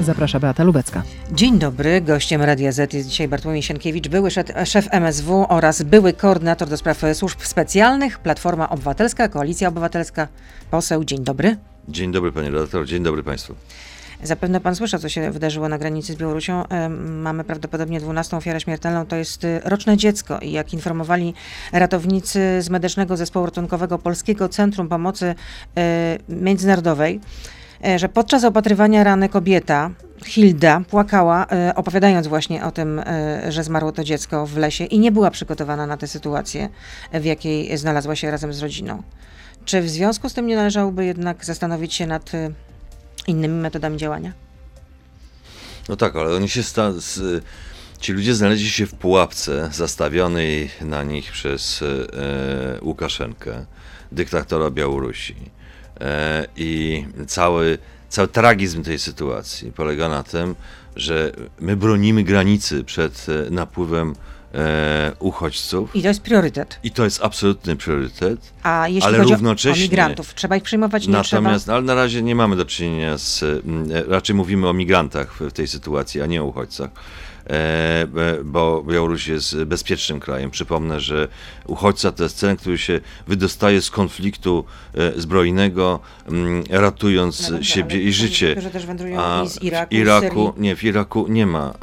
Zaprasza Beata Lubecka. Dzień dobry. Gościem Radia Z jest dzisiaj Bartłomiej Sienkiewicz, były szef, MSW oraz były koordynator do spraw służb specjalnych, Platforma Obywatelska, Koalicja Obywatelska, poseł. Dzień dobry. Dzień dobry panie redaktor, dzień dobry państwu. Zapewne pan słyszał, co się wydarzyło na granicy z Białorusią. Mamy prawdopodobnie 12 ofiarę śmiertelną. To jest y, roczne dziecko i jak informowali ratownicy z Medycznego Zespołu Ratunkowego Polskiego Centrum Pomocy y, Międzynarodowej, że podczas opatrywania rany kobieta, Hilda, płakała, opowiadając właśnie o tym, że zmarło to dziecko w lesie i nie była przygotowana na tę sytuację, w jakiej znalazła się razem z rodziną. Czy w związku z tym nie należałoby jednak zastanowić się nad innymi metodami działania? No tak, ale oni się sta- z, ci ludzie znaleźli się w pułapce zastawionej na nich przez e, Łukaszenkę, dyktatora Białorusi. E, I cały, cały tragizm tej sytuacji polega na tym, że my bronimy granicy przed e, napływem e, uchodźców. I to jest priorytet. I to jest absolutny priorytet. A jeśli ale chodzi równocześnie, o migrantów, trzeba ich przyjmować, nie Natomiast trzeba? ale na razie nie mamy do czynienia z, mm, raczej mówimy o migrantach w tej sytuacji, a nie o uchodźcach. E, bo Białoruś jest bezpiecznym krajem. Przypomnę, że uchodźca to jest ten, który się wydostaje z konfliktu e, zbrojnego, mm, ratując No dobrze, siebie i życie. którzy też wędrują A z Iraku, w Iraku, nie, w Iraku nie ma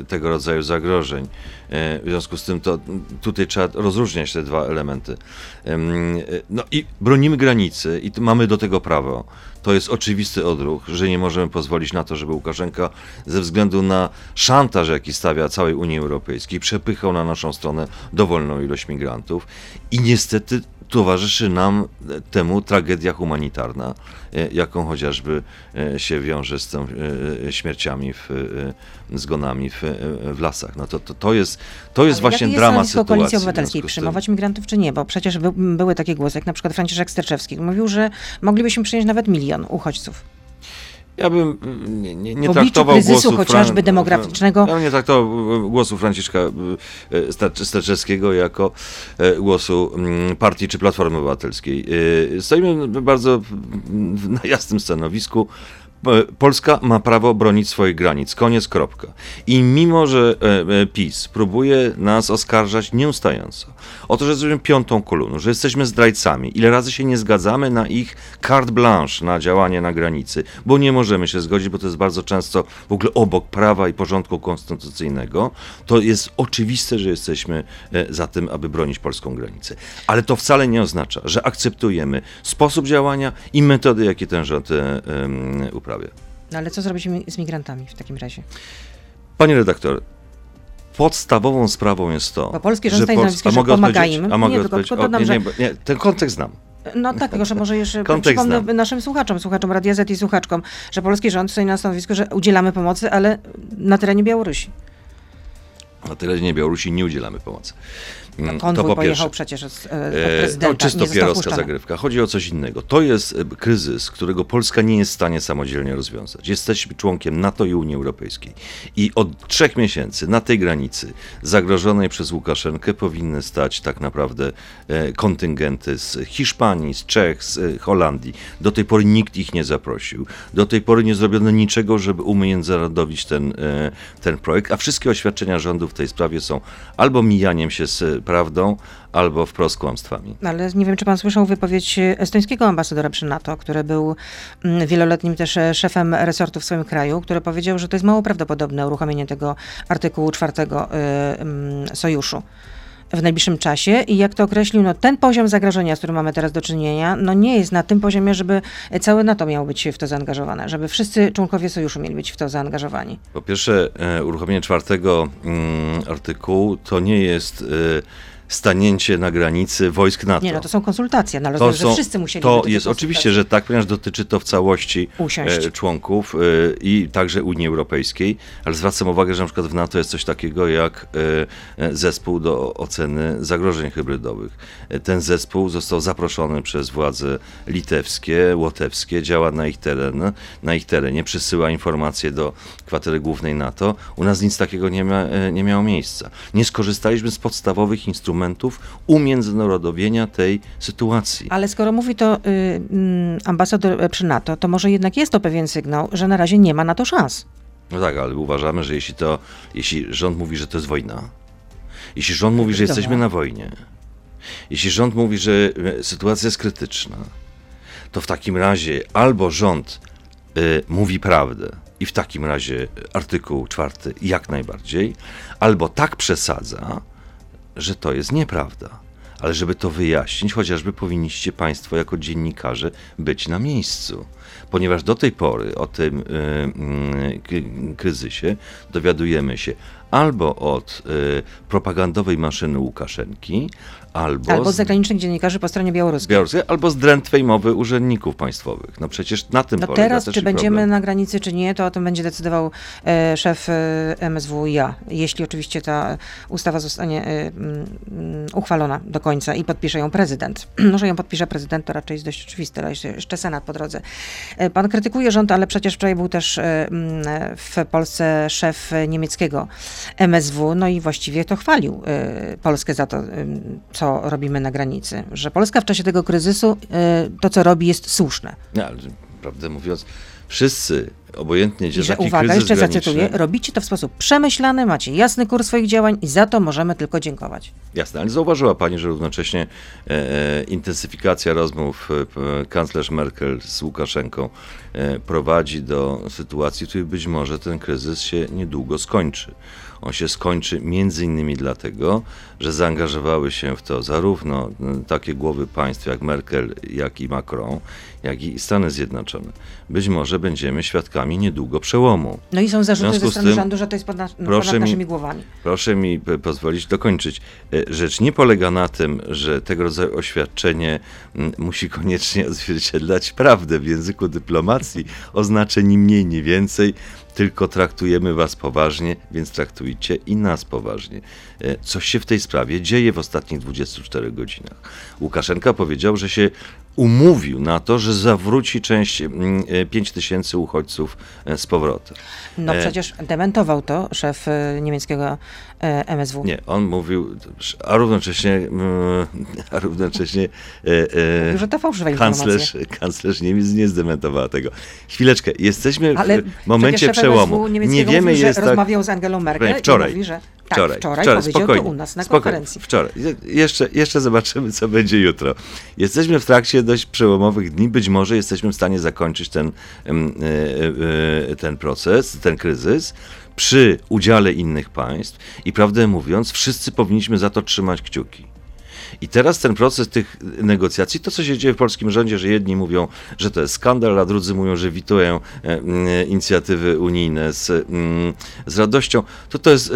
e, tego rodzaju zagrożeń. W związku z tym to tutaj trzeba rozróżniać te dwa elementy. Em, no i bronimy granicy i mamy do tego prawo. To jest oczywisty odruch, że nie możemy pozwolić na to, żeby Łukaszenka ze względu na szantaż, jaki stawia całej Unii Europejskiej, przepychał na naszą stronę dowolną ilość migrantów. I niestety towarzyszy nam temu tragedia humanitarna, e, jaką chociażby e, się wiąże z tą e, śmierciami, w, zgonami w, e, w lasach. No to, to, to jest, to jest Ale właśnie jest dramat sytuacji. Koalicji Obywatelskiej, przyjmować migrantów czy nie? Bo przecież by, były takie głosy, jak na przykład Franciszek Sterczewski mówił, że moglibyśmy przyjąć nawet milion uchodźców. Ja bym mm, nie, nie, nie traktował kryzysu głosów chociażby demograficznego. Ja bym nie traktował głosu Franciszka e, Sterczewskiego jako e, głosu mm, partii czy Platformy Obywatelskiej. E, Stoimy bardzo na jasnym stanowisku. Polska ma prawo bronić swoich granic. Koniec, kropka. I mimo, że e, e, PiS próbuje nas oskarżać nieustająco o to, że jesteśmy piątą koloną, że jesteśmy zdrajcami, ile razy się nie zgadzamy na ich carte blanche na działanie na granicy, bo nie możemy się zgodzić, bo to jest bardzo często w ogóle obok prawa i porządku konstytucyjnego, to jest oczywiste, że jesteśmy e, za tym, aby bronić polską granicę. Ale to wcale nie oznacza, że akceptujemy sposób działania i metody, jakie ten rząd e, em, uprawia. No ale co zrobić z migrantami w takim razie? Panie redaktor, podstawową sprawą jest to, Bo polski rząd że stoi na Pols- stanowisku, a że pomaga im. A mogę Nie, tylko- tylko O, dodam, nie, nie, nie, ten kontekst znam. No tak, tylko że może jeszcze przypomnę znam. naszym słuchaczom, słuchaczom Radia Z i słuchaczkom, że polski rząd stoi na stanowisku, że udzielamy pomocy, ale na terenie Białorusi. Na terenie Białorusi nie udzielamy pomocy. Mm, Konwój to po pojechał pierwsze. przecież od, od E, prezydenta, To czysto wpuszczony. zagrywka. Chodzi o coś innego. To jest e, kryzys, którego Polska nie jest w stanie samodzielnie rozwiązać. Jesteśmy członkiem NATO i Unii Europejskiej. I od trzech miesięcy na tej granicy zagrożonej przez Łukaszenkę powinny stać tak naprawdę e, kontyngenty z Hiszpanii, z Czech, z e, Holandii. Do tej pory nikt ich nie zaprosił. Do tej pory nie zrobiono niczego, żeby umiędzynarodowić ten, e, ten projekt, a wszystkie oświadczenia rządu w tej sprawie są albo mijaniem się z e, prawdą, albo wprost kłamstwami. Ale nie wiem, czy pan słyszał wypowiedź estońskiego ambasadora przy NATO, który był mm, wieloletnim też e, szefem resortu w swoim kraju, który powiedział, że to jest mało prawdopodobne uruchomienie tego artykułu czwartego y, mm, sojuszu w najbliższym czasie i jak to określił, no ten poziom zagrożenia, z którym mamy teraz do czynienia, no nie jest na tym poziomie, żeby całe NATO miało być w to zaangażowane, żeby wszyscy członkowie sojuszu mieli być w to zaangażowani. Po pierwsze, e, uruchomienie czwartego mm, artykułu to nie jest e, stanięcie na granicy wojsk NATO. Nie, no to są konsultacje, no ale To, rozumiem, są, że wszyscy musieli to jest oczywiście, że tak, ponieważ dotyczy to w całości Usiąść. e, członków e, i także Unii Europejskiej, ale zwracam uwagę, że na przykład w NATO jest coś takiego jak e, zespół do oceny zagrożeń hybrydowych. Ten zespół został zaproszony przez władze litewskie, łotewskie, działa na ich, teren, na ich terenie, przysyła informacje do kwatery głównej NATO. U nas nic takiego nie, ma, nie miało miejsca. Nie skorzystaliśmy z podstawowych instrumentów instrumentów umiędzynarodowienia tej sytuacji. Ale skoro mówi to y, y, ambasador przy NATO, to może jednak jest to pewien sygnał, że na razie nie ma na to szans. No tak, ale uważamy, że jeśli to, jeśli rząd mówi, że to jest wojna, jeśli rząd mówi, że jesteśmy na wojnie, jeśli rząd mówi, że e, sytuacja jest krytyczna, to w takim razie albo rząd y, mówi prawdę i w takim razie artykuł czwarty jak najbardziej, albo tak przesadza, że to jest nieprawda. Ale żeby to wyjaśnić, chociażby powinniście Państwo jako dziennikarze być na miejscu. Ponieważ do tej pory o tym y, y, kryzysie dowiadujemy się albo od y, propagandowej maszyny Łukaszenki, albo, Albo z zagranicznych dziennikarzy po stronie białoruskiej. białoruskiej, albo z drętwej mowy urzędników państwowych. No przecież na tym No polega teraz, czy będziemy problem. na granicy, czy nie, to o tym będzie decydował e, szef e, MSWiA, jeśli oczywiście ta ustawa zostanie e, mm, uchwalona do końca i podpisze ją prezydent. No, że ją podpisze prezydent, to raczej jest dość oczywiste, ale jeszcze, jeszcze Senat po drodze. E, Pan krytykuje rząd, ale przecież wczoraj był też e, mm, w Polsce szef e, niemieckiego MSW, no i właściwie to chwalił e, Polskę za to, em, co robimy na granicy. Że Polska w czasie tego kryzysu e, to, co robi, jest słuszne. Nie, ale prawdę mówiąc, wszyscy, obojętnie gdzie I że uwaga, jeszcze zacytuję, robicie to w sposób przemyślany, macie jasny kurs swoich działań i za to możemy tylko dziękować. Jasne, ale zauważyła Pani, że równocześnie e, e, intensyfikacja rozmów e, kanclerz Merkel z Łukaszenką e, prowadzi do sytuacji, w której być może ten kryzys się niedługo skończy. On się skończy między innymi dlatego, że zaangażowały się w to zarówno m, takie głowy państw jak Merkel, jak i Macron, jak i Stany Zjednoczone. Być może będziemy świadkami niedługo przełomu. No i są zarzuty ze strony tym rządu, że to jest ponad, no, ponad mi- naszymi głowami. Proszę mi p- pozwolić dokończyć. E, Rzecz nie polega na tym, że tego rodzaju oświadczenie musi koniecznie odzwierciedlać prawdę w języku dyplomacji. Oznacza ni mniej, ni więcej, tylko traktujemy was poważnie, więc traktujcie i nas poważnie. E, Coś się w tej sprawie dzieje w ostatnich 24 godzinach. Łukaszenka powiedział, że się umówił na to, że zawróci część 5 tysięcy uchodźców e, z powrotem. No E, przecież dementował to szef e, niemieckiego e, MSW. Nie, on mówił, a równocześnie, mm, a równocześnie e, e, że to fałszywe kanclerz, kanclerz Niemiec nie zdementowała tego. Chwileczkę, jesteśmy Ale w momencie przełomu. Nie wiemy, mówił, jest tak... rozmawiał z Angelą Merkel Wczoraj. i mówi, że tak, Wczoraj, wczoraj, wczoraj, spokojnie, to u nas na spokojnie, konferencji. Wczoraj. Je- Jeszcze, jeszcze zobaczymy, co będzie jutro. Jesteśmy w trakcie dość przełomowych dni. Być może jesteśmy w stanie zakończyć ten, em, e, e, ten proces, ten kryzys przy udziale innych państw i prawdę mówiąc, wszyscy powinniśmy za to trzymać kciuki. I teraz ten proces tych negocjacji, to co się dzieje w polskim rządzie, że jedni mówią, że to jest skandal, a drudzy mówią, że witują e, mm, inicjatywy unijne z, mm, z radością, to to jest e,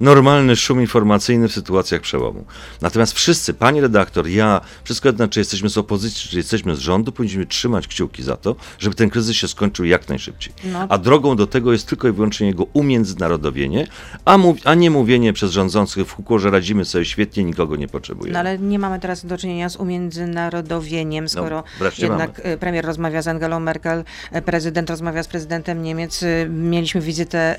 normalny szum informacyjny w sytuacjach przełomu. Natomiast wszyscy, pani redaktor, ja, wszystko jedno, czy jesteśmy z opozycji, czy jesteśmy z rządu, powinniśmy trzymać kciuki za to, żeby ten kryzys się skończył jak najszybciej. No. A drogą do tego jest tylko i wyłącznie jego umiędzynarodowienie, a, mów, a nie mówienie przez rządzących w kółko, że radzimy sobie świetnie, nikogo nie potrzebujemy. No ale nie mamy teraz do czynienia z umiędzynarodowieniem, skoro No, jednak e, premier rozmawia z Angelą Merkel, e, prezydent rozmawia z prezydentem Niemiec. e, Mieliśmy wizytę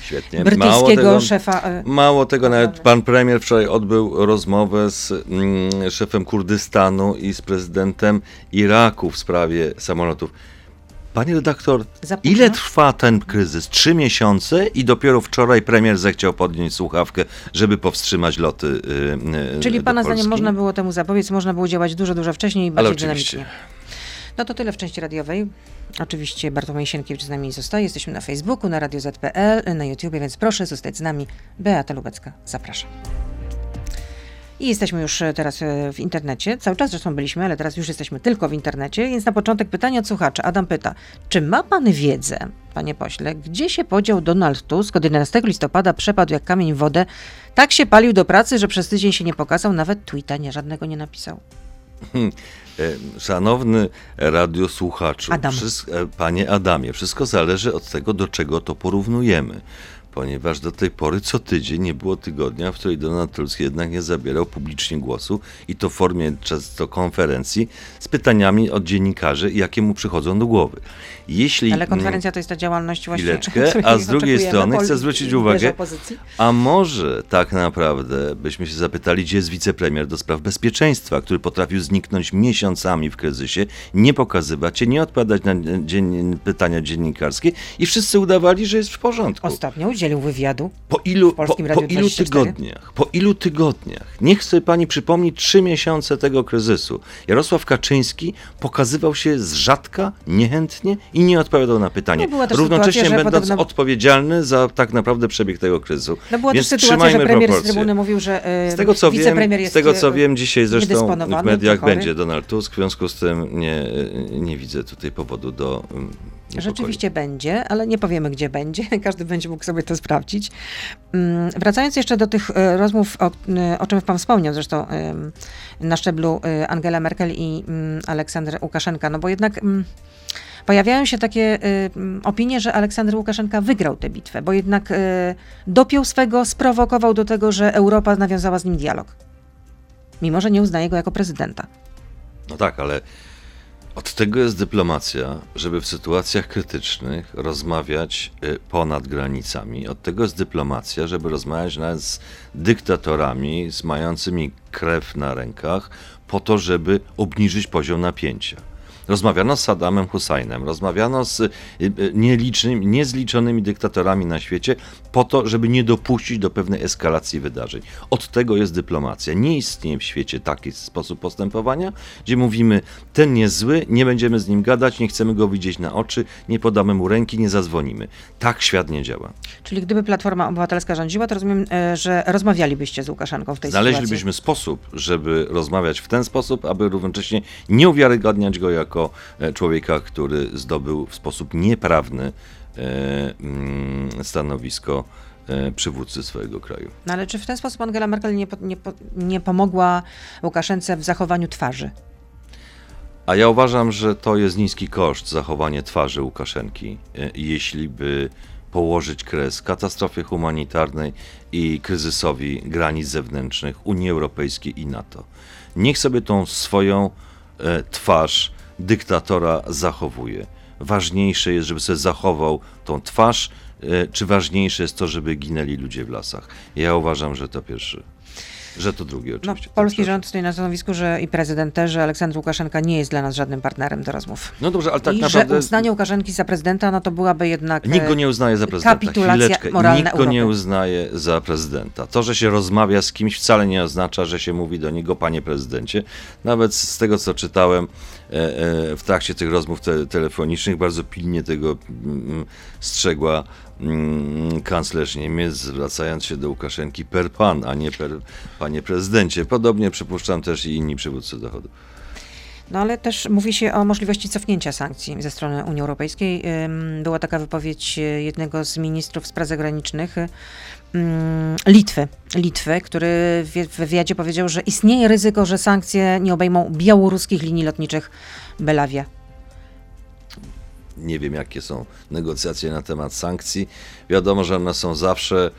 Świetnie. Mało brytyjskiego tego, szefa. Mało tego, nawet pan premier wczoraj odbył rozmowę z mm, szefem Kurdystanu i z prezydentem Iraku w sprawie samolotów. Panie redaktor, Za późno? ile trwa ten kryzys? Trzy miesiące i dopiero wczoraj premier zechciał podnieść słuchawkę, żeby powstrzymać loty. Yy, Czyli pana zdaniem można było temu zapobiec, można było działać dużo, dużo wcześniej i bardziej dynamicznie. No to tyle w części radiowej. Oczywiście Bartłomiej Sienkiewicz z nami zostaje. Jesteśmy na Facebooku, na Radio ZPL, na YouTubie, więc proszę zostać z nami. Beata Lubecka, zapraszam. I jesteśmy już e, teraz e, w internecie. Cały czas zresztą byliśmy, ale teraz już jesteśmy tylko w internecie. Więc na początek pytanie od słuchacza. Adam pyta, czy ma pan wiedzę, panie pośle, gdzie się podział Donald Tusk? Od 11 listopada przepadł jak kamień w wodę. Tak się palił do pracy, że przez tydzień się nie pokazał, nawet tweeta nie żadnego nie napisał. E, Szanowny radiosłuchaczu, Adam. panie Adamie, wszystko zależy od tego, do czego to porównujemy. Ponieważ do tej pory co tydzień nie było tygodnia, w której Donald Tusk jednak nie zabierał publicznie głosu i to w formie często konferencji z pytaniami od dziennikarzy, jakie mu przychodzą do głowy. Jeśli Ale konferencja to jest ta działalność właśnie. Chwileczkę, a z drugiej strony chcę zwrócić uwagę, a może tak naprawdę byśmy się zapytali, gdzie jest wicepremier do spraw bezpieczeństwa, który potrafił zniknąć miesiącami w kryzysie, nie pokazywać się, nie odpowiadać na dzien- pytania dziennikarskie i wszyscy udawali, że jest w porządku. Ostatnio udzielił wywiadu. Po ilu, po, Polskim po ilu 24? tygodniach, po ilu tygodniach, niech sobie pani przypomni trzy miesiące tego kryzysu, Jarosław Kaczyński pokazywał się z rzadka, niechętnie i nie odpowiadał na pytanie. No, Równocześnie sytuacja, będąc podobno- odpowiedzialny za tak naprawdę przebieg tego kryzysu. No była Więc też sytuacja, że premier z proporcje. trybuny mówił, że e, Z tego, co wiem, wicepremier z jest tego co e, wiem, dzisiaj zresztą w mediach będzie Donald Tusk, w związku z tym nie, nie widzę tutaj powodu do niepokoju. Rzeczywiście będzie, ale nie powiemy, gdzie będzie. Każdy będzie mógł sobie to sprawdzić. Mm, Wracając jeszcze do tych e, rozmów, o, e, o czym pan wspomniał zresztą na szczeblu e, Angela Merkel i mm, Aleksander Łukaszenka, no bo jednak mm, pojawiają się takie mm, opinie, że Aleksander Łukaszenka wygrał tę bitwę, bo jednak e, dopiął swego, sprowokował do tego, że Europa nawiązała z nim dialog. Mimo, że nie uznaje go jako prezydenta. No tak, ale od tego jest dyplomacja, żeby w sytuacjach krytycznych rozmawiać y, ponad granicami. Od tego jest dyplomacja, żeby rozmawiać nawet z dyktatorami, z mającymi krew na rękach, po to, żeby obniżyć poziom napięcia. Rozmawiano z Saddamem Husseinem, rozmawiano z y, y, nielicznymi, niezliczonymi dyktatorami na świecie, po to, żeby nie dopuścić do pewnej eskalacji wydarzeń. Od tego jest dyplomacja. Nie istnieje w świecie taki sposób postępowania, gdzie mówimy, ten jest zły, nie będziemy z nim gadać, nie chcemy go widzieć na oczy, nie podamy mu ręki, nie zadzwonimy. Tak świat nie działa. Czyli gdyby Platforma Obywatelska rządziła, to rozumiem, e, że rozmawialibyście z Łukaszenką w tej sytuacji. Znaleźlibyśmy sposób, żeby rozmawiać w ten sposób, aby równocześnie nie uwiarygadniać go jako e, człowieka, który zdobył w sposób nieprawny stanowisko e, przywódcy swojego kraju. No ale czy w ten sposób Angela Merkel nie, po, nie, po, nie pomogła Łukaszence w zachowaniu twarzy? A ja uważam, że to jest niski koszt zachowanie twarzy Łukaszenki, e, jeśli by położyć kres katastrofie humanitarnej i kryzysowi granic zewnętrznych Unii Europejskiej i NATO. Niech sobie tą swoją e, twarz dyktatora zachowuje. Ważniejsze jest, żeby sobie zachował tą twarz, e, czy ważniejsze jest to, żeby ginęli ludzie w lasach? Ja uważam, że to pierwsze. Że to drugie No, oczywiście. polski To rząd stoi na stanowisku, że i prezydent też, że Aleksander Łukaszenka nie jest dla nas żadnym partnerem do rozmów. No dobrze, ale tak I naprawdę... że uznanie Łukaszenki za prezydenta, no to byłaby jednak... Nikt go e, nie uznaje za prezydenta. kapitulacja Chwileczkę. moralna Nikt go nie Europy. uznaje za prezydenta. To, że się rozmawia z kimś wcale nie oznacza, że się mówi do niego panie prezydencie. Nawet z tego, co czytałem w trakcie tych rozmów te, telefonicznych, bardzo pilnie tego mm, strzegła mm, kanclerz Niemiec, zwracając się do Łukaszenki per pan, a nie per panie prezydencie. Podobnie przypuszczam też i inni przywódcy Zachodu. No ale też mówi się o możliwości cofnięcia sankcji ze strony Unii Europejskiej. Była taka wypowiedź e, jednego z ministrów spraw zagranicznych ym, Litwy, Litwy, który w wy- w wywiadzie powiedział, że istnieje ryzyko, że sankcje nie obejmą białoruskich linii lotniczych Belawia. Nie wiem, jakie są negocjacje na temat sankcji. Wiadomo, że one są zawsze.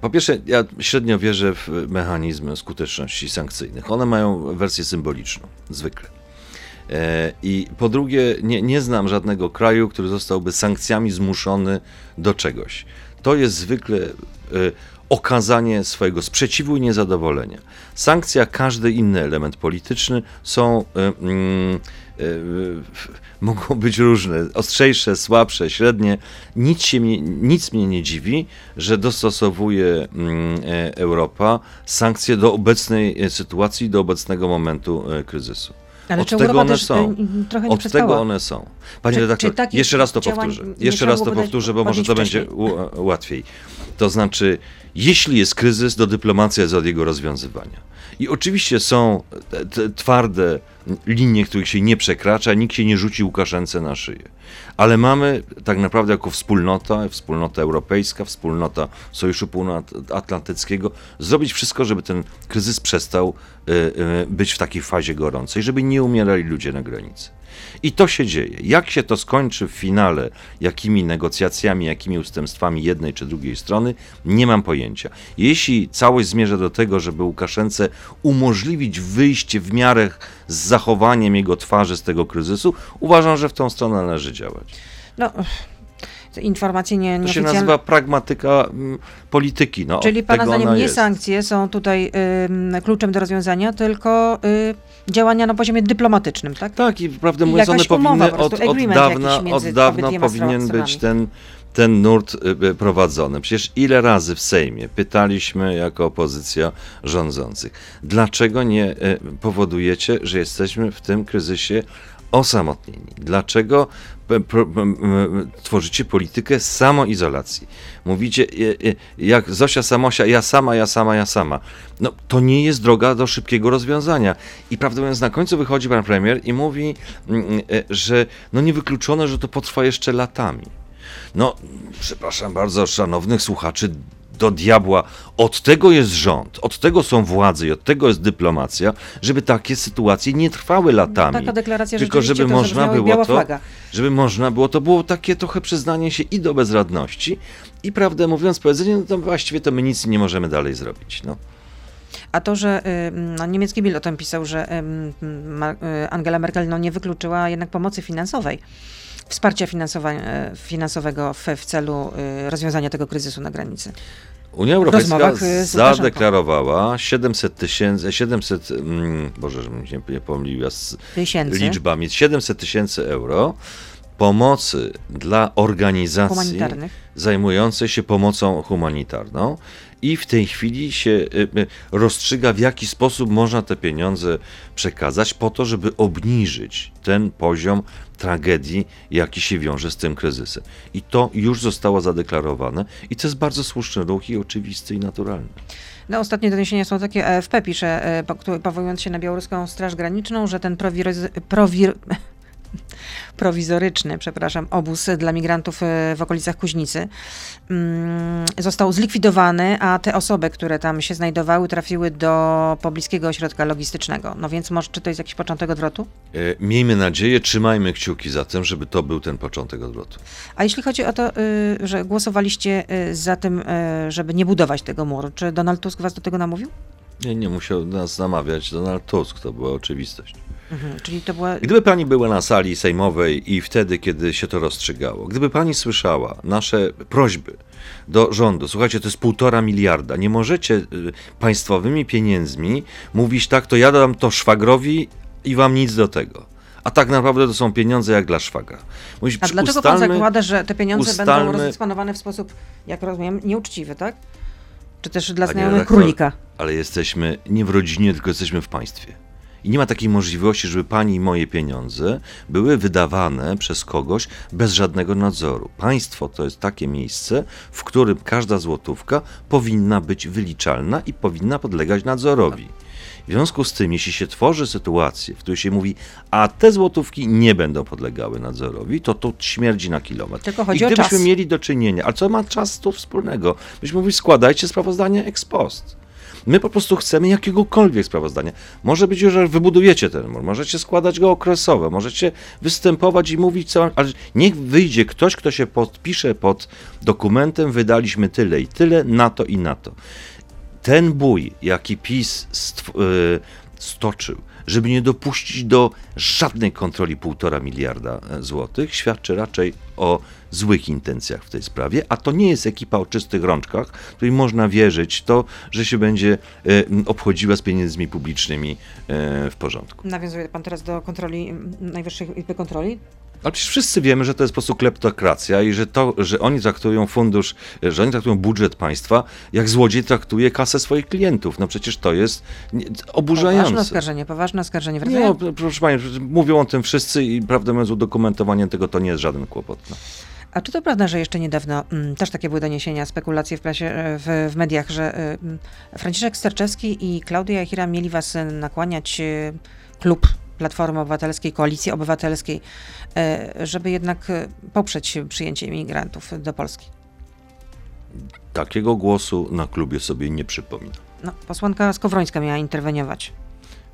Po pierwsze, ja średnio wierzę w mechanizmy skuteczności sankcyjnych. One mają wersję symboliczną, zwykle. E, I po drugie, nie, nie znam żadnego kraju, który zostałby sankcjami zmuszony do czegoś. To jest zwykle e, okazanie swojego sprzeciwu i niezadowolenia. Sankcja, każdy inny element polityczny są. e, mm, mogą być różne, ostrzejsze, słabsze, średnie. Nic, się nic mnie nie dziwi, że dostosowuje mm, Europa sankcje do obecnej sytuacji, do obecnego momentu kryzysu. Ale Od tego Europa one są. trochę nie Od przespała? tego one są. Panie Czy- redaktor, czy jeszcze raz to powtórzę. Jeszcze raz to powtórzę, bo może to będzie łatwiej. To znaczy, jeśli jest kryzys, to dyplomacja jest od jego rozwiązywania. I oczywiście są te, twarde linie, których się nie przekracza, nikt się nie rzuci Łukaszence na szyję. Ale mamy tak naprawdę jako wspólnota, wspólnota europejska, wspólnota Sojuszu Północnoatlantyckiego, zrobić wszystko, żeby ten kryzys przestał y, y, być w takiej fazie gorącej, żeby nie umierali ludzie na granicy. I to się dzieje. Jak się to skończy w finale, jakimi negocjacjami, jakimi ustępstwami jednej czy drugiej strony, nie mam pojęcia. Jeśli całość zmierza do tego, żeby Łukaszence umożliwić wyjście w miarę z zachowaniem jego twarzy z tego kryzysu, uważam, że w tą stronę należy działać. No, informacje nie, To się nazywa pragmatyka mm, polityki. No, Czyli Pana zdaniem nie jest. sankcje są tutaj ym, kluczem do rozwiązania, tylko y, działania na poziomie dyplomatycznym, tak? Tak, i prawdę mówiąc, one powinny od, od dawna, od dawna powinien być ten, ten nurt y, y, prowadzony. Przecież ile razy w Sejmie pytaliśmy jako opozycja rządzących, dlaczego nie y, powodujecie, że jesteśmy w tym kryzysie osamotnieni? Dlaczego tworzycie politykę samoizolacji? Mówicie, y, y, jak Zosia Samosia, ja sama, ja sama, ja sama. No, to nie jest droga do szybkiego rozwiązania. I mówiąc, na końcu wychodzi pan premier i mówi, mm, y, że no niewykluczone, że to potrwa jeszcze latami. No, przepraszam bardzo, szanownych słuchaczy, do diabła. Od tego jest rząd, od tego są władze i od tego jest dyplomacja, żeby takie sytuacje nie trwały latami. Taka deklaracja Tylko żeby to można było biała to, flaga. żeby można było, to było takie trochę przyznanie się i do bezradności i prawdę mówiąc powiedzenie, no to właściwie to my nic nie możemy dalej zrobić. No. A to, że y, no, niemiecki Bild o tym pisał, że Ma- y, Angela Merkel no, nie wykluczyła jednak pomocy finansowej, wsparcia y, finansowego w, w celu y, rozwiązania tego kryzysu na granicy. Unia Europejska y, zadeklarowała 700 tysięcy, 700, mm, Boże, żebym się nie pomyliła z Tysięcy. liczbami, 700 tysięcy euro pomocy dla organizacji zajmującej się pomocą humanitarną i w tej chwili się y, y, rozstrzyga, w jaki sposób można te pieniądze przekazać po to, żeby obniżyć ten poziom tragedii, jaki się wiąże z tym kryzysem. I to już zostało zadeklarowane i to jest bardzo słuszny ruch i oczywisty i naturalny. No, ostatnie doniesienia są takie, pisze, e, po- któ- powołując się na białoruską Straż Graniczną, że ten prowiroz- prowir, prowizoryczny, przepraszam, obóz dla migrantów e, w okolicach Kuźnicy mm, został zlikwidowany, a te osoby, które tam się znajdowały, trafiły do pobliskiego ośrodka logistycznego. No więc może, czy to jest jakiś początek odwrotu? E, Miejmy nadzieję, trzymajmy kciuki za tym, żeby to był ten początek odwrotu. A jeśli chodzi o to, y, że głosowaliście y, za tym, y, żeby nie budować tego muru, czy Donald Tusk was do tego namówił? Nie, nie musiał nas namawiać Donald Tusk, to była oczywistość. Mhm, czyli to była Gdyby pani była na sali sejmowej i wtedy, kiedy się to rozstrzygało, gdyby pani słyszała nasze prośby do rządu, słuchajcie, to jest półtora miliarda, nie możecie y, państwowymi pieniędzmi mówić tak, to ja dam to szwagrowi i wam nic do tego. A tak naprawdę to są pieniądze jak dla szwagra. Mówić, A dlaczego pan ustalmy- zakłada, że te pieniądze będą ustalmy- rozdysponowane w sposób, jak rozumiem, nieuczciwy, tak? Czy też dla Panie znajomych redaktor, królika? Ale jesteśmy nie w rodzinie, tylko jesteśmy w państwie. I nie ma takiej możliwości, żeby pani i moje pieniądze były wydawane przez kogoś bez żadnego nadzoru. Państwo to jest takie miejsce, w którym każda złotówka powinna być wyliczalna i powinna podlegać nadzorowi. W związku z tym, jeśli się tworzy sytuację, w której się mówi, a te złotówki nie będą podlegały nadzorowi, to to śmierdzi na kilometr. Tylko chodzi I o gdybyśmy czas. mieli do czynienia, ale co ma czas tu wspólnego? Myśmy mówili, składajcie sprawozdania ex post. My po prostu chcemy jakiegokolwiek sprawozdania. Może być, że wybudujecie ten mur, możecie składać go okresowo, możecie występować i mówić co, ale niech wyjdzie ktoś, kto się podpisze pod dokumentem, wydaliśmy tyle i tyle, na to i na to. Ten bój, jaki PiS y, stoczył, żeby nie dopuścić do żadnej kontroli półtora miliarda e, złotych, świadczy raczej o złych intencjach w tej sprawie, a to nie jest ekipa o czystych rączkach, której można wierzyć to, że się będzie e, obchodziła z pieniędzmi publicznymi e, w porządku. Nawiązuje pan teraz do kontroli Najwyższej Izby Kontroli? Ale przecież wszyscy wiemy, że to jest po prostu kleptokracja i że to, że oni traktują fundusz, że oni traktują budżet państwa, jak złodziej traktuje kasę swoich klientów. No przecież to jest nie- Poważne oburzające. oskarżenie, poważne oskarżenie. Nie, Wracają, no, proszę Pani, mówią o tym wszyscy i prawdę mówiąc udokumentowanie tego to nie jest żaden kłopot. No. A czy to prawda, że jeszcze niedawno mm, też takie były doniesienia, spekulacje w prasie, e, w, w mediach, że e, mm, Franciszek Sterczewski i Klaudia Jachira mieli was e, nakłaniać, klub Platformy Obywatelskiej, Koalicji Obywatelskiej, e, żeby jednak e, poprzeć przyjęcie imigrantów do Polski? Takiego głosu na klubie sobie nie przypominam. No, posłanka Skowrońska miała interweniować.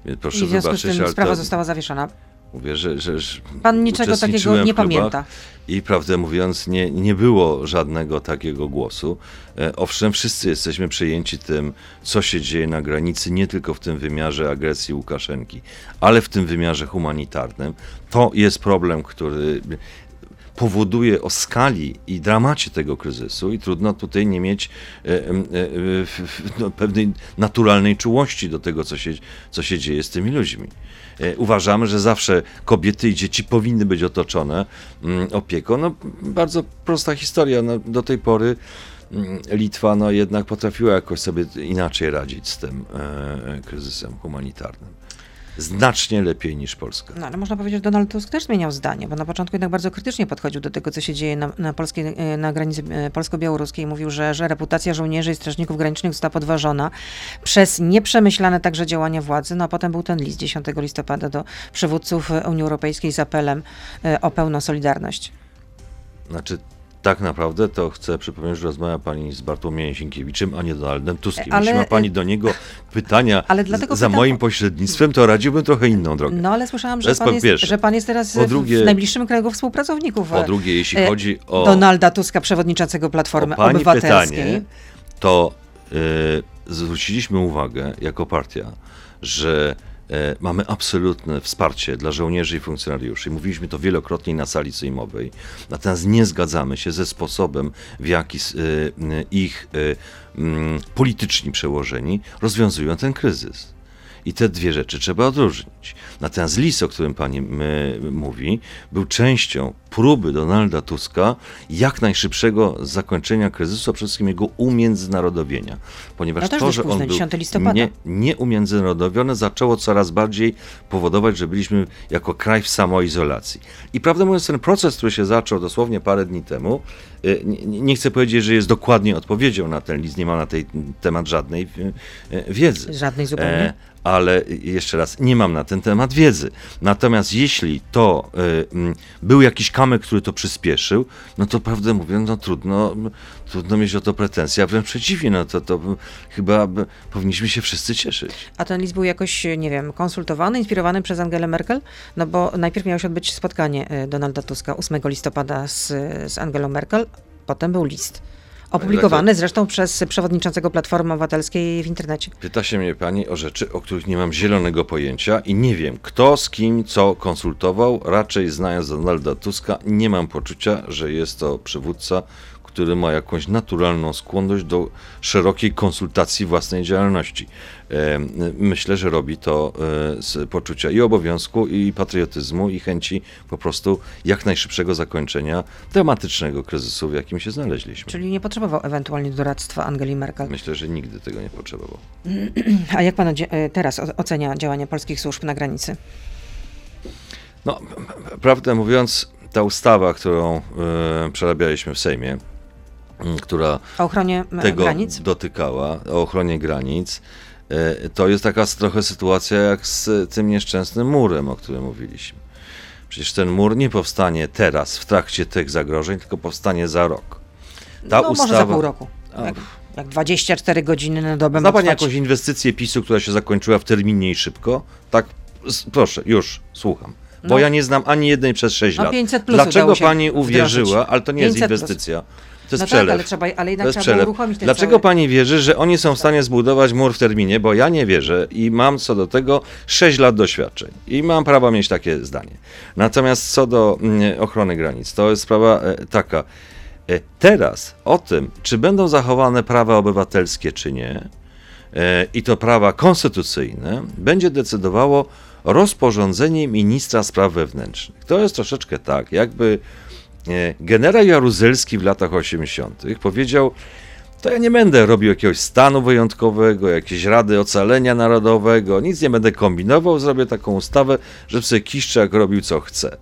Więc I proszę w związku z tym sprawa została zawieszona. Mówię, że, że, że Pan niczego takiego nie klubach pamięta. I prawdę mówiąc, nie, nie było żadnego takiego głosu. E, Owszem, wszyscy jesteśmy przejęci tym, co się dzieje na granicy, nie tylko w tym wymiarze agresji Łukaszenki, ale w tym wymiarze humanitarnym. To jest problem, który powoduje o skali i dramacie tego kryzysu i trudno tutaj nie mieć e, e, no, pewnej naturalnej czułości do tego, co się, co się dzieje z tymi ludźmi. E, Uważamy, że zawsze kobiety i dzieci powinny być otoczone mm, opieką. No, bardzo prosta historia. No, do tej pory mm, Litwa no, jednak potrafiła jakoś sobie inaczej radzić z tym e, kryzysem humanitarnym. Znacznie lepiej niż Polska. No, ale można powiedzieć, że Donald Tusk też zmieniał zdanie, bo na początku jednak bardzo krytycznie podchodził do tego, co się dzieje na, na, polskiej, e, na granicy e, polsko-białoruskiej. Mówił, że, że reputacja żołnierzy i strażników granicznych została podważona przez nieprzemyślane także działania władzy. No a potem był ten list 10 listopada do przywódców Unii Europejskiej z apelem e, o pełną solidarność. Znaczy, tak naprawdę to chcę przypomnieć, że rozmawia pani z Bartłomiejem Sienkiewiczem, a nie Donaldem Tuskiem. Ale- Jeśli ma pani do niego pytania z- za pytam- moim pośrednictwem, to radziłbym trochę inną drogę. No ale słyszałam, że pan jest, że pan jest teraz Po drugie- w najbliższym kręgu współpracowników. Po e, drugie, jeśli e, chodzi o, Donalda Tuska, przewodniczącego o Platformy pani Obywatelskiej. pytanie, to y, zwróciliśmy uwagę jako partia, że e, mamy absolutne wsparcie dla żołnierzy i funkcjonariuszy. Mówiliśmy to wielokrotnie na sali sejmowej. Natomiast nie zgadzamy się ze sposobem, w jaki y, y, ich mm, polityczni przełożeni rozwiązują ten kryzys. I te dwie rzeczy trzeba odróżnić. Natomiast list, o którym pani mówi, był częścią próby Donalda Tuska jak najszybszego zakończenia kryzysu, a przede wszystkim jego umiędzynarodowienia. Ponieważ No to, dość że późno, on był 10 listopada. nie, nieumiędzynarodowiony, zaczęło coraz bardziej powodować, że byliśmy jako kraj w samoizolacji. I prawdę mówiąc, ten proces, który się zaczął dosłownie parę dni temu, y, nie, nie chcę powiedzieć, że jest dokładnie odpowiedzią na ten list, nie ma na ten temat żadnej y, y, wiedzy. Żadnej zupełnie. E, ale jeszcze raz, nie mam na ten temat wiedzy. Natomiast jeśli to mm, był jakiś kamyk, który to przyspieszył, no to prawdę mówiąc, no trudno, trudno mieć o to pretensje, a wręcz przeciwnie, no to, to chyba powinniśmy się wszyscy cieszyć. A ten list był jakoś, nie wiem, konsultowany, inspirowany przez Angelę Merkel? No bo najpierw miało się odbyć spotkanie e, Donalda Tuska 8 listopada z, z Angelą Merkel, potem był list. Opublikowany zresztą przez przewodniczącego Platformy Obywatelskiej w internecie. Pyta się mnie pani o rzeczy, o których nie mam zielonego pojęcia i nie wiem, kto z kim co konsultował. Raczej znając Donalda Tuska, nie mam poczucia, że jest to przywódca, który ma jakąś naturalną skłonność do szerokiej konsultacji własnej działalności. E, Myślę, że robi to e, z poczucia i obowiązku, i patriotyzmu, i chęci po prostu jak najszybszego zakończenia dramatycznego kryzysu, w jakim się znaleźliśmy. Czyli nie potrzebował ewentualnie doradztwa Angeli Merkel. Myślę, że nigdy tego nie potrzebował. A jak pan e, teraz ocenia działania polskich służb na granicy? No, prawdę mówiąc, ta ustawa, którą e, przerabialiśmy w Sejmie, która O ochronie m, tego granic? dotykała, o ochronie granic, e, to jest taka trochę sytuacja jak z tym nieszczęsnym murem, o którym mówiliśmy. Przecież ten mur nie powstanie teraz, w trakcie tych zagrożeń, tylko powstanie za rok. Ta no ustawa, może za pół roku. Jak, jak 24 godziny na dobę Zna ma pani jakąś inwestycję PiSu, która się zakończyła w terminie i szybko? Tak, proszę, już, słucham. Bo No. ja nie znam ani jednej przez 6 No, lat. 500 plus Dlaczego pani wdrożyć. uwierzyła, ale to nie jest 500 plus. To jest No tak, przelew. ale trzeba- ale jednak trzeba przelew. uruchomić ten Dlaczego cały- pani wierzy, że oni są w stanie zbudować mur w terminie? Bo ja nie wierzę i mam co do tego 6 lat doświadczeń i mam prawo mieć takie zdanie. Natomiast co do mm, ochrony granic, to jest sprawa e, taka. E, Teraz o tym, czy będą zachowane prawa obywatelskie, czy nie, e, i to prawa konstytucyjne, będzie decydowało rozporządzenie ministra spraw wewnętrznych. To jest troszeczkę tak, jakby generał Jaruzelski w latach 80. powiedział, to ja nie będę robił jakiegoś stanu wyjątkowego, jakiejś rady ocalenia narodowego, nic nie będę kombinował, zrobię taką ustawę, że sobie Kiszczak robił co chce.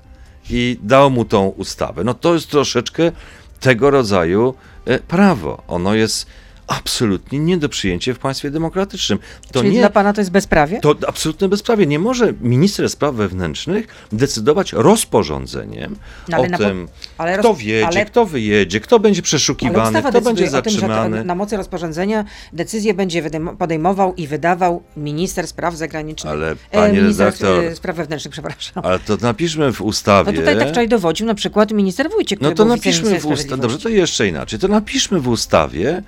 I dał mu tą ustawę. No to jest troszeczkę tego rodzaju e, prawo. Ono jest absolutnie nie do przyjęcia w państwie demokratycznym. To Czyli nie, dla pana to jest bezprawie? to absolutne bezprawie. Nie może minister spraw wewnętrznych decydować rozporządzeniem No, o po- tym, kto roz- wjedzie, ale- kto wyjedzie, kto będzie przeszukiwany, ustawa kto będzie o tym, zatrzymany. na mocy rozporządzenia decyzję będzie podejmował i wydawał minister spraw zagranicznych. Ale, e, panie minister redaktor, e, spraw wewnętrznych, przepraszam. Ale to napiszmy w ustawie. No tutaj tak wczoraj dowodził na przykład minister Wójcik, No to napiszmy w ustawie. Dobrze, to jeszcze inaczej. To napiszmy w ustawie,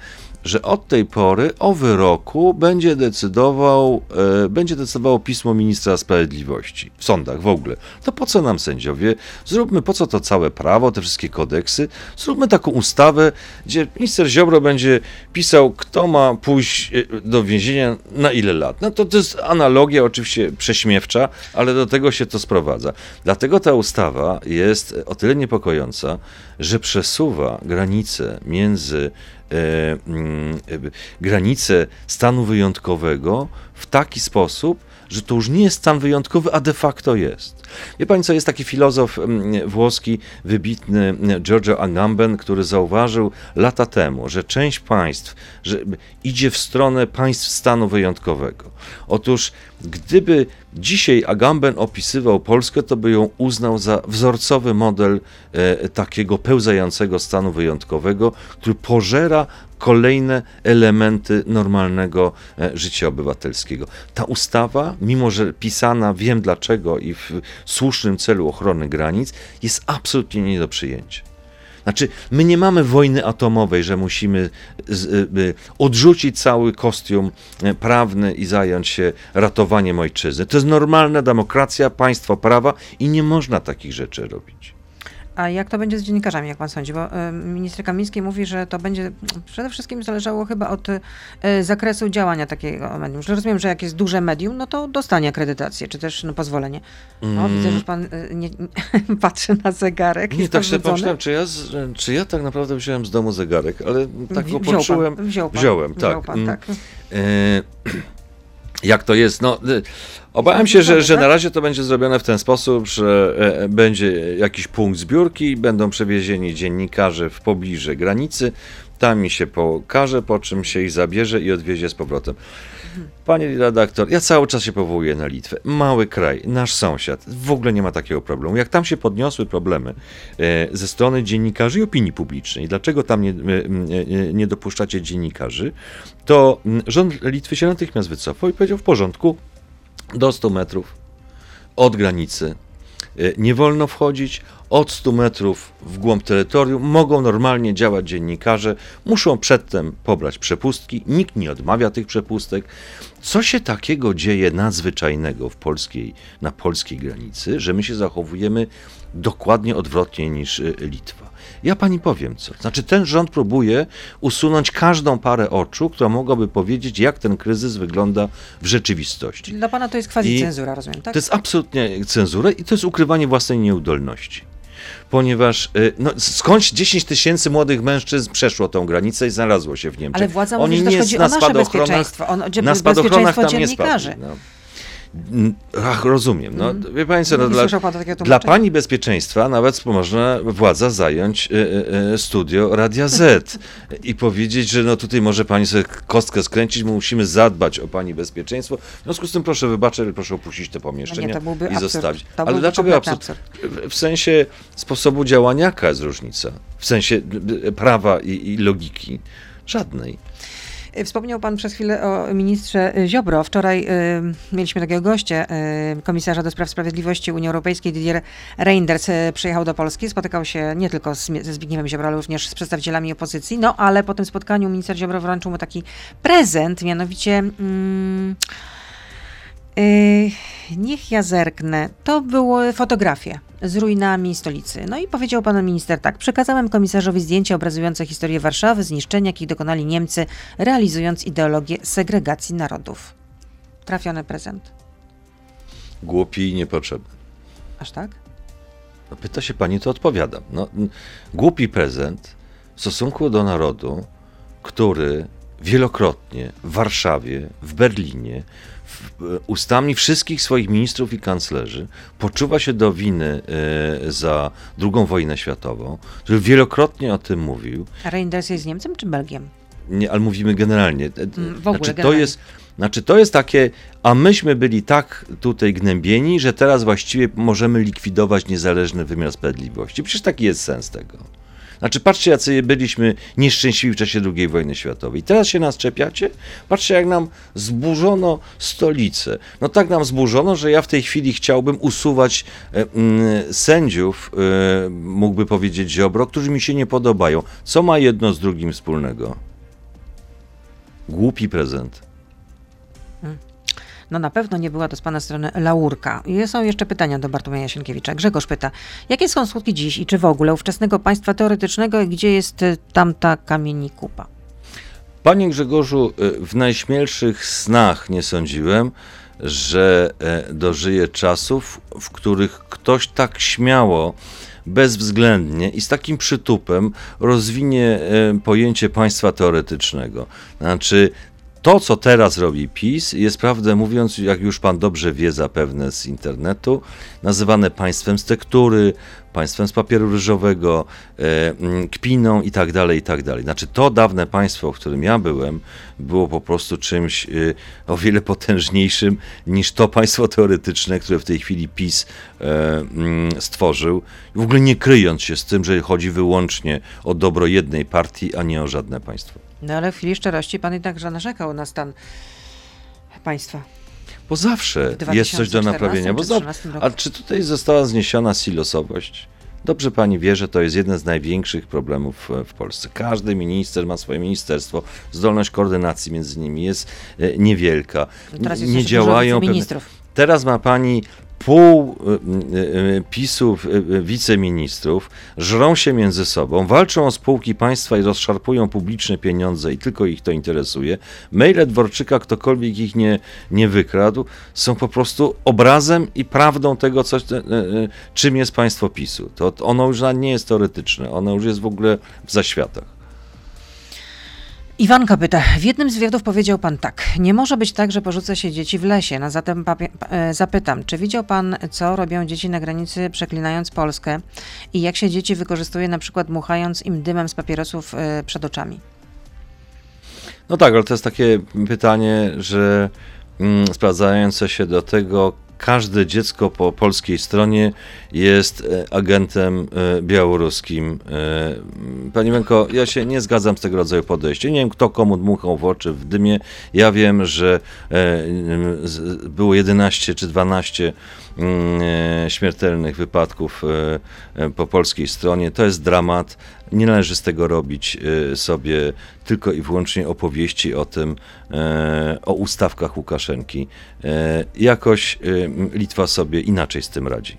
że od tej pory o wyroku będzie decydował, e, będzie decydowało pismo ministra sprawiedliwości w sądach w ogóle. To po co nam sędziowie? Zróbmy po co to całe prawo, te wszystkie kodeksy. Zróbmy taką ustawę, gdzie minister Ziobro będzie pisał, kto ma pójść e, do więzienia na ile lat. No to to jest analogia oczywiście prześmiewcza, ale do tego się to sprowadza. Dlatego ta ustawa jest o tyle niepokojąca, że przesuwa granice między e, mm, e, granice stanu wyjątkowego w taki sposób, że to już nie jest stan wyjątkowy, a de facto jest. Wie pani co, jest taki filozof mm, włoski, wybitny mm, Giorgio Agamben, który zauważył lata temu, że część państw że idzie w stronę państw stanu wyjątkowego. Otóż gdyby dzisiaj Agamben opisywał Polskę, to by ją uznał za wzorcowy model e, takiego pełzającego stanu wyjątkowego, który pożera kolejne elementy normalnego e, życia obywatelskiego. Ta ustawa, mimo że pisana wiem dlaczego i w słusznym celu ochrony granic, jest absolutnie nie do przyjęcia. Znaczy, my nie mamy wojny atomowej, że musimy y, odrzucić cały kostium y, prawny i zająć się ratowaniem ojczyzny. To jest normalna demokracja, państwo prawa i nie można takich rzeczy robić. A jak to będzie z dziennikarzami, jak pan sądzi? Bo e, minister Kamiński mówi, że to będzie przede wszystkim zależało chyba od e, zakresu działania takiego medium. Że rozumiem, że jak jest duże medium, no to dostanie akredytację, czy też no, pozwolenie. No, widzę, że pan e, nie, nie, patrzy na zegarek. Mm. Nie, jest tak odwrócony. pomyślałem, czy ja, czy ja tak naprawdę wziąłem z domu zegarek, ale tak go wziął poczułem. Pan, wziął pan, Wziąłem, wziął tak. Pan, Mm. tak. E, Jak to jest? No, y, obawiam się, że, że na razie to będzie zrobione w ten sposób, że e, będzie jakiś punkt zbiórki, będą przewiezieni dziennikarze w pobliże granicy, tam mi się pokaże, po czym się ich zabierze i odwiezie z powrotem. Panie redaktor, ja cały czas się powołuję na Litwę. Mały kraj, nasz sąsiad, w ogóle nie ma takiego problemu. Jak tam się podniosły problemy e, ze strony dziennikarzy i opinii publicznej, dlaczego tam nie, e, nie, nie dopuszczacie dziennikarzy, to rząd Litwy się natychmiast wycofał i powiedział w porządku, do 100 metrów od granicy e, nie wolno wchodzić, od 100 metrów w głąb terytorium mogą normalnie działać dziennikarze, muszą przedtem pobrać przepustki, nikt nie odmawia tych przepustek. Co się takiego dzieje nadzwyczajnego w polskiej, na polskiej granicy, że my się zachowujemy dokładnie odwrotnie niż y, Litwa? Ja pani powiem co. Znaczy, ten rząd próbuje usunąć każdą parę oczu, która mogłaby powiedzieć, jak ten kryzys wygląda w rzeczywistości. Dla pana to jest quasi cenzura, rozumiem, tak? To jest absolutnie cenzura i to jest ukrywanie własnej nieudolności. Ponieważ y, no, skądś 10 tysięcy młodych mężczyzn przeszło tą granicę i znalazło się w Niemczech. Ale władza Oni mówi, że nie chodzi o na nasze spadochronach, bezpieczeństwo, o, o na spadochronach bezpieczeństwo dziennikarzy. spadli. No. Mm, Ach, rozumiem. No, Wie pani co, no, Nie dla, dla pani bezpieczeństwa nawet można władza zająć y, y, studio Radia Z i powiedzieć, że no tutaj może pani sobie kostkę skręcić, my musimy zadbać o pani bezpieczeństwo. W związku z tym proszę wybaczyć, proszę opuścić te pomieszczenia to byłby i absurd. zostawić. To ale dlaczego kompletny absurd? W- sensie sposobu działania jaka jest różnica? W sensie prawa i, i logiki? Żadnej. Wspomniał pan przez chwilę o ministrze Ziobro. Wczoraj y, mieliśmy takiego gościa, y, komisarza do spraw sprawiedliwości Unii Europejskiej, Didier Reinders, y, przyjechał do Polski, spotykał się nie tylko z, ze Zbigniewem Ziobro, ale również z przedstawicielami opozycji. No ale po tym spotkaniu minister Ziobro wręczył mu taki prezent, mianowicie... Mm, niech ja zerknę. To były fotografie z ruinami stolicy. No i powiedział pan minister tak. Przekazałem komisarzowi zdjęcia obrazujące historię Warszawy, zniszczeń, jakich dokonali Niemcy, realizując ideologię segregacji narodów. Trafiony prezent. Głupi i niepotrzebny. Aż tak? No, pyta się pani, to odpowiadam. No, głupi prezent w stosunku do narodu, który wielokrotnie w Warszawie, w Berlinie, ustami wszystkich swoich ministrów i kanclerzy poczuwa się do winy e, za II wojnę światową, który wielokrotnie o tym mówił. A Reinders jest Niemcem czy Belgiem? nie, ale mówimy generalnie. E, Mm, w ogóle, znaczy, to generalnie. jest, znaczy, to jest takie, a myśmy byli tak tutaj gnębieni, że teraz właściwie możemy likwidować niezależny wymiar sprawiedliwości. Przecież taki jest sens tego. Znaczy, patrzcie, jacy byliśmy nieszczęśliwi w czasie II wojny światowej. Teraz się nas czepiacie? Patrzcie, jak nam zburzono stolicę. No tak nam zburzono, że ja w tej chwili chciałbym usuwać e, mm, sędziów, e, mógłby powiedzieć Ziobro, którzy mi się nie podobają. Co ma jedno z drugim wspólnego? Głupi prezent. No na pewno nie była to z pana strony laurka. Są jeszcze pytania do Bartłomieja Sienkiewicza. Grzegorz pyta, jakie są skutki dziś i czy w ogóle ówczesnego państwa teoretycznego i gdzie jest y, tamta kamieni kupa? Panie Grzegorzu, y, w najśmielszych snach nie sądziłem, że e, dożyję czasów, w których ktoś tak śmiało, bezwzględnie i z takim przytupem rozwinie e, pojęcie państwa teoretycznego. Znaczy, to, co teraz robi PiS, jest prawdę mówiąc, jak już pan dobrze wie zapewne z internetu, nazywane państwem z tektury, państwem z papieru ryżowego, e, mm, kpiną i tak dalej, i tak dalej. Znaczy to dawne państwo, w którym ja byłem, było po prostu czymś y, o wiele potężniejszym niż to państwo teoretyczne, które w tej chwili PiS e, mm, stworzył, w ogóle nie kryjąc się z tym, że chodzi wyłącznie o dobro jednej partii, a nie o żadne państwo. No ale w chwili szczerości pan jednakże narzekał na stan państwa. Bo zawsze jest coś do 2014 naprawienia. Bo za, 2013 roku. a czy tutaj została zniesiona silosowość? Dobrze pani wie, że to jest jeden z największych problemów e, w Polsce. Każdy minister ma swoje ministerstwo, zdolność koordynacji między nimi jest e, niewielka. No teraz jest nie działają pewne, wiceministrów. Teraz ma pani pół y, y, y, PiSów, wiceministrów, żrą się między sobą, walczą o spółki państwa i rozszarpują publiczne pieniądze i tylko ich to interesuje. Maile Dworczyka, ktokolwiek ich nie, nie wykradł, są po prostu obrazem i prawdą tego, co, czym jest państwo PiSu. To ono już nie jest teoretyczne, ono już jest w ogóle w zaświatach. Iwanka pyta, w jednym z wywiadów powiedział pan tak, nie może być tak, że porzuca się dzieci w lesie. No zatem e, zapytam, czy widział pan, co robią dzieci na granicy przeklinając Polskę i jak się dzieci wykorzystuje na przykład dmuchając im dymem z papierosów e, przed oczami? No tak, ale to jest takie pytanie, że mm, sprawdzające się do tego, każde dziecko po polskiej stronie jest e, agentem e, białoruskim. E, Pani Wenko, ja się nie zgadzam z tego rodzaju podejściem. Nie wiem, kto komu dmuchał w oczy w dymie. Ja wiem, że było 11 czy 12 mm, śmiertelnych wypadków po polskiej stronie. To jest dramat. Nie należy z tego robić e, sobie tylko i wyłącznie opowieści o tym, e, o ustawkach Łukaszenki. E, Jakoś m, Litwa sobie inaczej z tym radzi.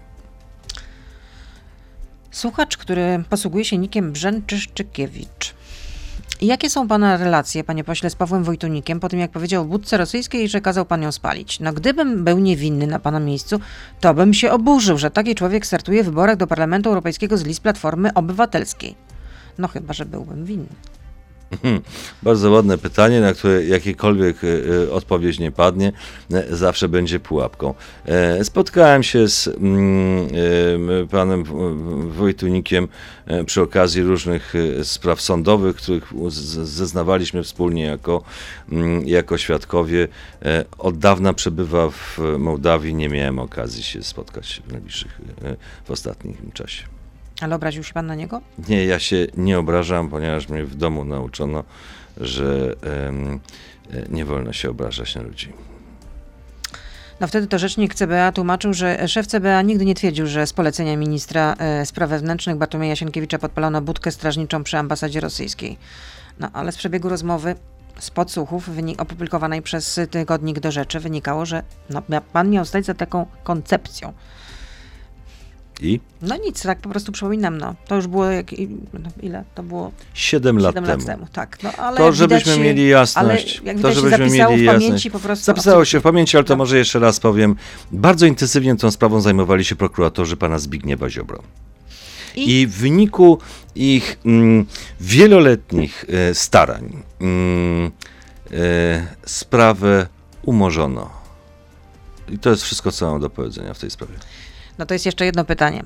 Słuchacz, który posługuje się nikiem Brzęczyszczykiewicz. Jakie są pana relacje, panie pośle, z Pawłem Wojtunikiem po tym, jak powiedział wódce rosyjskiej, że kazał pan ją spalić? No gdybym był niewinny na pana miejscu, to bym się oburzył, że taki człowiek startuje w wyborach do Parlamentu Europejskiego z list Platformy Obywatelskiej. No chyba, że byłbym winny. Hmm, Bardzo ładne pytanie, na które jakiekolwiek e, e, odpowiedź nie padnie, e, zawsze będzie pułapką. Spotkałem się z mm, panem Wojtunikiem przy okazji różnych spraw sądowych, których zeznawaliśmy wspólnie jako, mm, jako świadkowie. Od dawna przebywa w Mołdawii, nie miałem okazji się spotkać w najbliższych, w ostatnim czasie. Ale obraził się pan na niego? Nie, ja się nie obrażam, ponieważ mnie w domu nauczono, że e, nie wolno się obrażać na ludzi. No wtedy to rzecznik CBA tłumaczył, że szef CBA nigdy nie twierdził, że z polecenia ministra e, spraw wewnętrznych Bartłomieja Sienkiewicza podpalono budkę strażniczą przy ambasadzie rosyjskiej. No ale z przebiegu rozmowy z podsłuchów opublikowanej przez tygodnik do rzeczy wynikało, że no, pan miał stać za taką koncepcją. I No nic, tak po prostu przypominam, no. To już było, jak, no, ile? To było 7 lat 7 temu. lat temu, tak. No, ale To, żebyśmy widać, mieli jasność. Ale jak to, żebyśmy mieli jasność. prostu. Zapisało się w pamięci, ale to No. może jeszcze raz powiem. Bardzo intensywnie tą sprawą zajmowali się prokuratorzy pana Zbigniewa Ziobro. I- I w wyniku ich mm, wieloletnich e, starań mm, e, sprawę umorzono. I to jest wszystko, co mam do powiedzenia w tej sprawie. No to jest jeszcze jedno pytanie.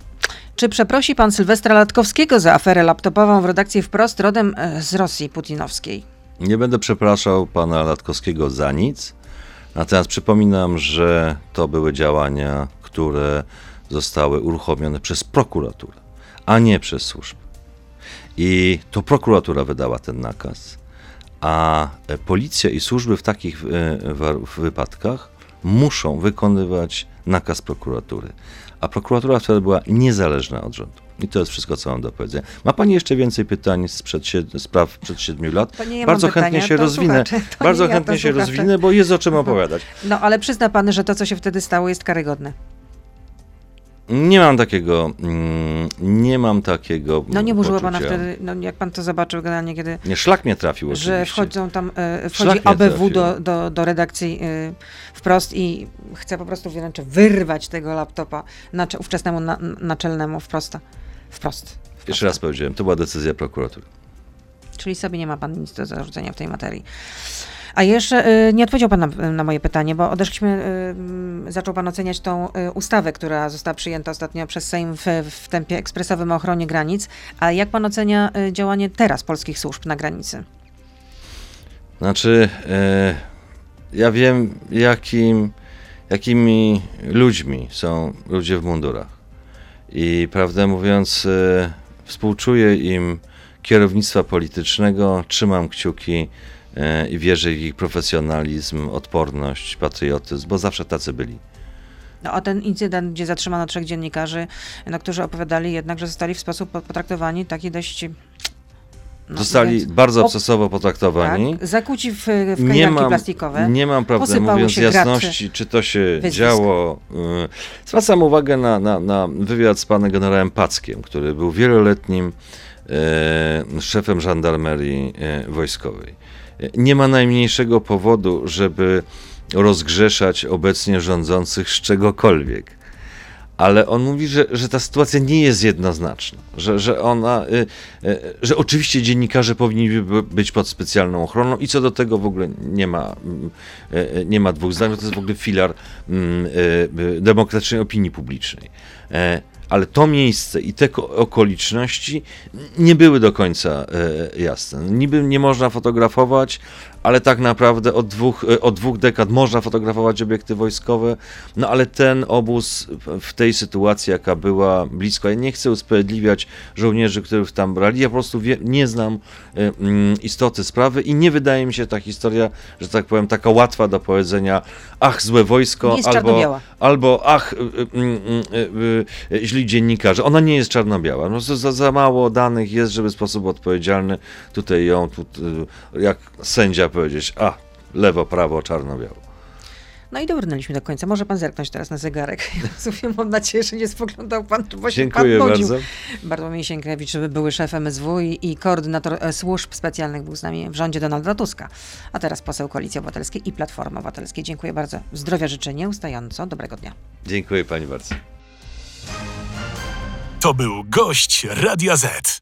Czy przeprosi pan Sylwestra Latkowskiego za aferę laptopową w redakcji Wprost rodem e, z Rosji putinowskiej? Nie będę przepraszał pana Latkowskiego za nic, natomiast przypominam, że to były działania, które zostały uruchomione przez prokuraturę, a nie przez służby. I to prokuratura wydała ten nakaz, a e, policja i służby w takich e, wypadkach muszą wykonywać nakaz prokuratury. A prokuratura wtedy była niezależna od rządu. I to jest wszystko, co mam do powiedzenia. Ma Pani jeszcze więcej pytań sprzed spraw przed siedmiu lat? Ja Bardzo chętnie pytania, się rozwinę. Bardzo ja, chętnie się słuchacze. rozwinę, bo jest o czym opowiadać. No ale przyzna pan, że to, co się wtedy stało, jest karygodne. Nie mam takiego, mm, nie mam takiego No nie burzyło pana wtedy, no jak pan to zobaczył generalnie, kiedy Nie, szlak mnie trafił że oczywiście. wchodzą tam, Szlak wchodzi mnie ABW do, trafił. do, do redakcji e, wprost i chce po prostu wręcz wyrwać tego laptopa nacze, ówczesnemu na, naczelnemu wprost. Wprost. Jeszcze raz powiedziałem, to była decyzja prokuratury. Czyli sobie nie ma pan nic do zarzucenia w tej materii. A jeszcze e, nie odpowiedział pan na, na moje pytanie, bo odeszliśmy, e, mm, zaczął pan oceniać tą e, ustawę, która została przyjęta ostatnio przez Sejm w, w tempie ekspresowym o ochronie granic. A jak pan ocenia działanie teraz polskich służb na granicy? Znaczy, e, ja wiem, jakim, jakimi ludźmi są ludzie w mundurach. I prawdę mówiąc, e, współczuję im kierownictwa politycznego, trzymam kciuki i wierzę w ich profesjonalizm, odporność, patriotyzm, bo zawsze tacy byli. No, a ten incydent, gdzie zatrzymano trzech dziennikarzy, no, którzy opowiadali jednak, że zostali w sposób potraktowani taki dość... No, Zostali mówiąc- bardzo obcesowo potraktowani. Tak, zakuci w, w Nie mam, plastikowe. nie mam, prawdę mówiąc, jasności, czy to się wyzwisk. działo. y, Zwracam uwagę na, na, na wywiad z panem generałem Packiem, który był wieloletnim e, szefem żandarmerii e, wojskowej. E, Nie ma najmniejszego powodu, żeby rozgrzeszać obecnie rządzących z czegokolwiek. Ale on mówi, że, że ta sytuacja nie jest jednoznaczna, że, że ona, y, y, że oczywiście dziennikarze powinni by- być pod specjalną ochroną i co do tego w ogóle nie ma, y, nie ma dwóch zdań, to jest w ogóle filar mm, demokratycznej opinii publicznej. Ale to miejsce i te ko- okoliczności nie były do końca e, jasne. Niby nie można fotografować, ale tak naprawdę od dwóch, e, od dwóch dekad można fotografować obiekty wojskowe, no ale ten obóz w- tej sytuacji, jaka była blisko, ja nie chcę usprawiedliwiać żołnierzy, których tam brali, ja po prostu wie, nie znam e, mm, istoty sprawy i nie wydaje mi się ta historia, że tak powiem, taka łatwa do powiedzenia, ach, złe wojsko, albo, albo ach, y, y, źli dziennikarze. Ona nie jest czarno-biała. No, za, za- za mało danych jest, żeby w sposób odpowiedzialny tutaj ją, tu, jak sędzia powiedzieć, a, lewo, prawo, czarno-biało. No i dobrnęliśmy do końca. Może pan zerknąć teraz na zegarek. Ja mam nadzieję, że nie spoglądał pan, bo się Dziękuję pan nudził. bardzo. Bartłomiej Sienkiewicz, były szef MSW i, i koordynator e, służb specjalnych był z nami w rządzie Donalda Tuska, a teraz poseł Koalicji Obywatelskiej i Platformy Obywatelskiej. Dziękuję bardzo. Zdrowia życzę nieustająco. Dobrego dnia. Dziękuję pani bardzo. To był gość Radia Z.